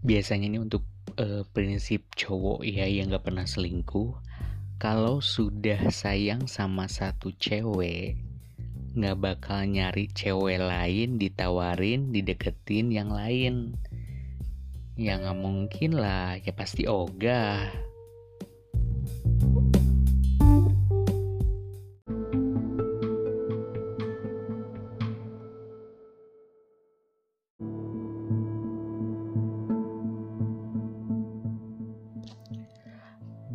biasanya ini untuk uh, prinsip cowok ya yang gak pernah selingkuh kalau sudah sayang sama satu cewek nggak bakal nyari cewek lain ditawarin dideketin yang lain. Ya nggak mungkin lah ya pasti ogah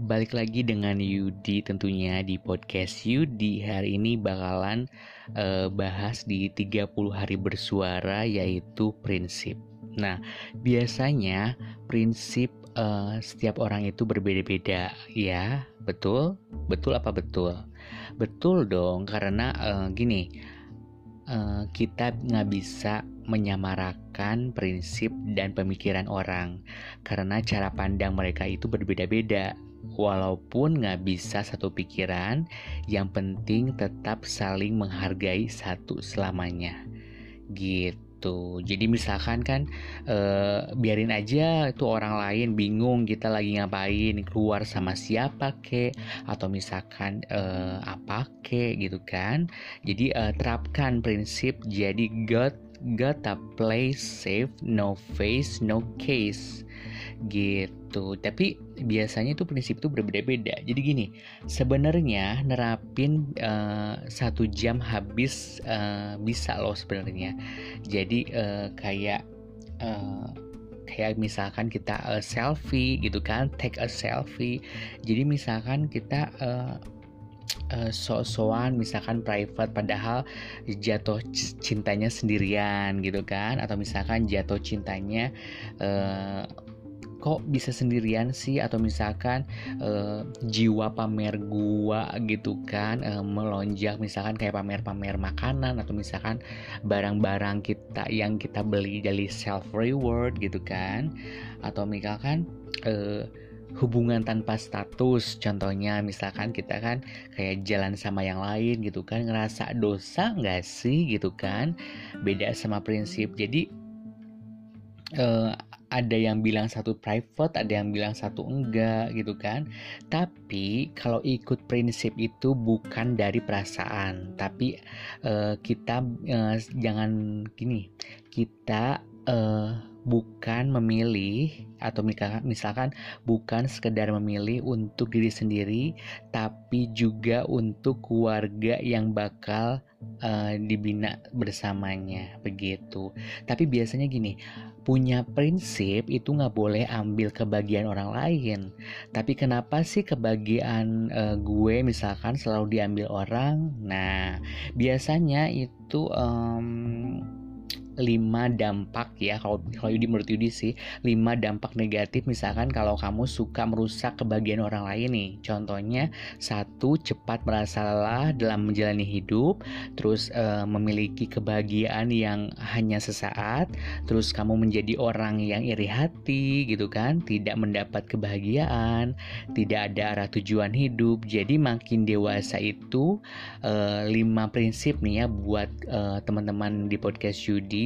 Balik lagi dengan Yudi tentunya di podcast Yudi Hari ini bakalan uh, bahas di 30 hari bersuara yaitu prinsip Nah biasanya prinsip uh, setiap orang itu berbeda-beda ya Betul? Betul apa betul? Betul dong karena uh, gini uh, Kita nggak bisa menyamarakan prinsip dan pemikiran orang karena cara pandang mereka itu berbeda-beda Walaupun nggak bisa satu pikiran, yang penting tetap saling menghargai satu selamanya. Gitu. Jadi misalkan kan e, biarin aja itu orang lain bingung kita lagi ngapain, keluar sama siapa ke atau misalkan e, apa ke gitu kan. Jadi e, terapkan prinsip jadi God gotta play safe, no face, no case gitu. Tapi biasanya itu prinsip itu berbeda-beda. Jadi gini sebenarnya nerapin uh, satu jam habis uh, bisa loh sebenarnya. Jadi uh, kayak uh, kayak misalkan kita uh, selfie gitu kan take a selfie. Jadi misalkan kita uh, uh, misalkan private padahal jatuh cintanya sendirian gitu kan. Atau misalkan jatuh cintanya uh, kok bisa sendirian sih? Atau misalkan uh, jiwa pamer gua gitu kan uh, melonjak misalkan kayak pamer-pamer makanan atau misalkan barang-barang kita yang kita beli dari self reward gitu kan. Atau misalkan uh, hubungan tanpa status. Contohnya misalkan kita kan kayak jalan sama yang lain gitu kan ngerasa dosa nggak sih gitu kan? Beda sama prinsip. Jadi uh, ada yang bilang satu private, ada yang bilang satu enggak gitu kan. Tapi kalau ikut prinsip itu bukan dari perasaan, tapi uh, kita uh, jangan gini, kita uh, bukan memilih atau misalkan bukan sekedar memilih untuk diri sendiri tapi juga untuk keluarga yang bakal uh, dibina bersamanya begitu tapi biasanya gini punya prinsip itu nggak boleh ambil kebagian orang lain. Tapi kenapa sih kebagian uh, gue misalkan selalu diambil orang? Nah, biasanya itu um, lima dampak ya kalau kalau Yudi menurut Yudi sih lima dampak negatif misalkan kalau kamu suka merusak kebahagiaan orang lain nih. Contohnya satu cepat merasa lelah dalam menjalani hidup terus uh, memiliki kebahagiaan yang hanya sesaat terus kamu menjadi orang yang iri hati gitu kan? Tidak mendapat kebahagiaan tidak ada arah tujuan hidup. Jadi makin dewasa itu uh, lima prinsip nih ya buat uh, teman-teman di podcast Yudi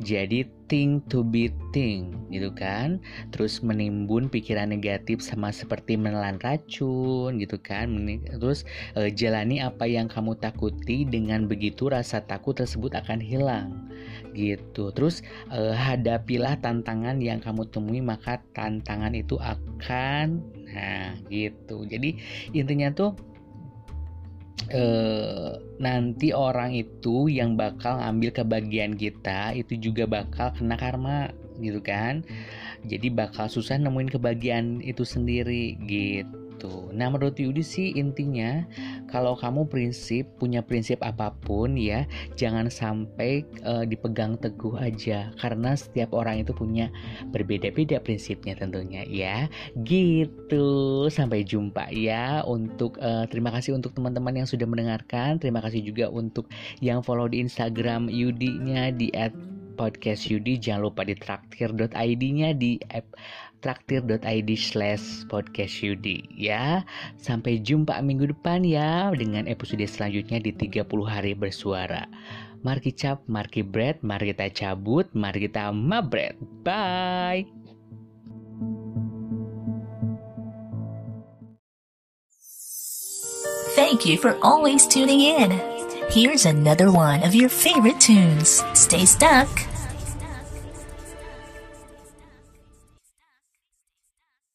jadi think to be think gitu kan? Terus menimbun pikiran negatif sama seperti menelan racun gitu kan? Terus uh, jalani apa yang kamu takuti dengan begitu rasa takut tersebut akan hilang gitu. Terus uh, hadapilah tantangan yang kamu temui maka tantangan itu akan nah gitu. Jadi intinya tuh eh, nanti orang itu yang bakal ngambil kebagian kita itu juga bakal kena karma gitu kan? Jadi bakal susah nemuin kebagian itu sendiri gitu gitu. Nah, menurut Yudi sih intinya kalau kamu prinsip punya prinsip apa pun ya, jangan sampai uh, dipegang teguh aja karena setiap orang itu punya berbeda-beda prinsipnya tentunya ya. Gitu. Sampai jumpa ya untuk uh, terima kasih untuk teman-teman yang sudah mendengarkan. Terima kasih juga untuk yang follow di Instagram Yudi-nya di podcast Yudi jangan lupa di traktir.id-nya di app traktir.id slash podcastud ya. Sampai jumpa minggu depan ya dengan episode selanjutnya di 30 hari bersuara. Mari cap mari bread, mari kita cabut, mari kita mabret. Bye! Thank you for always tuning in. Here's another one of your favorite tunes. Stay stuck!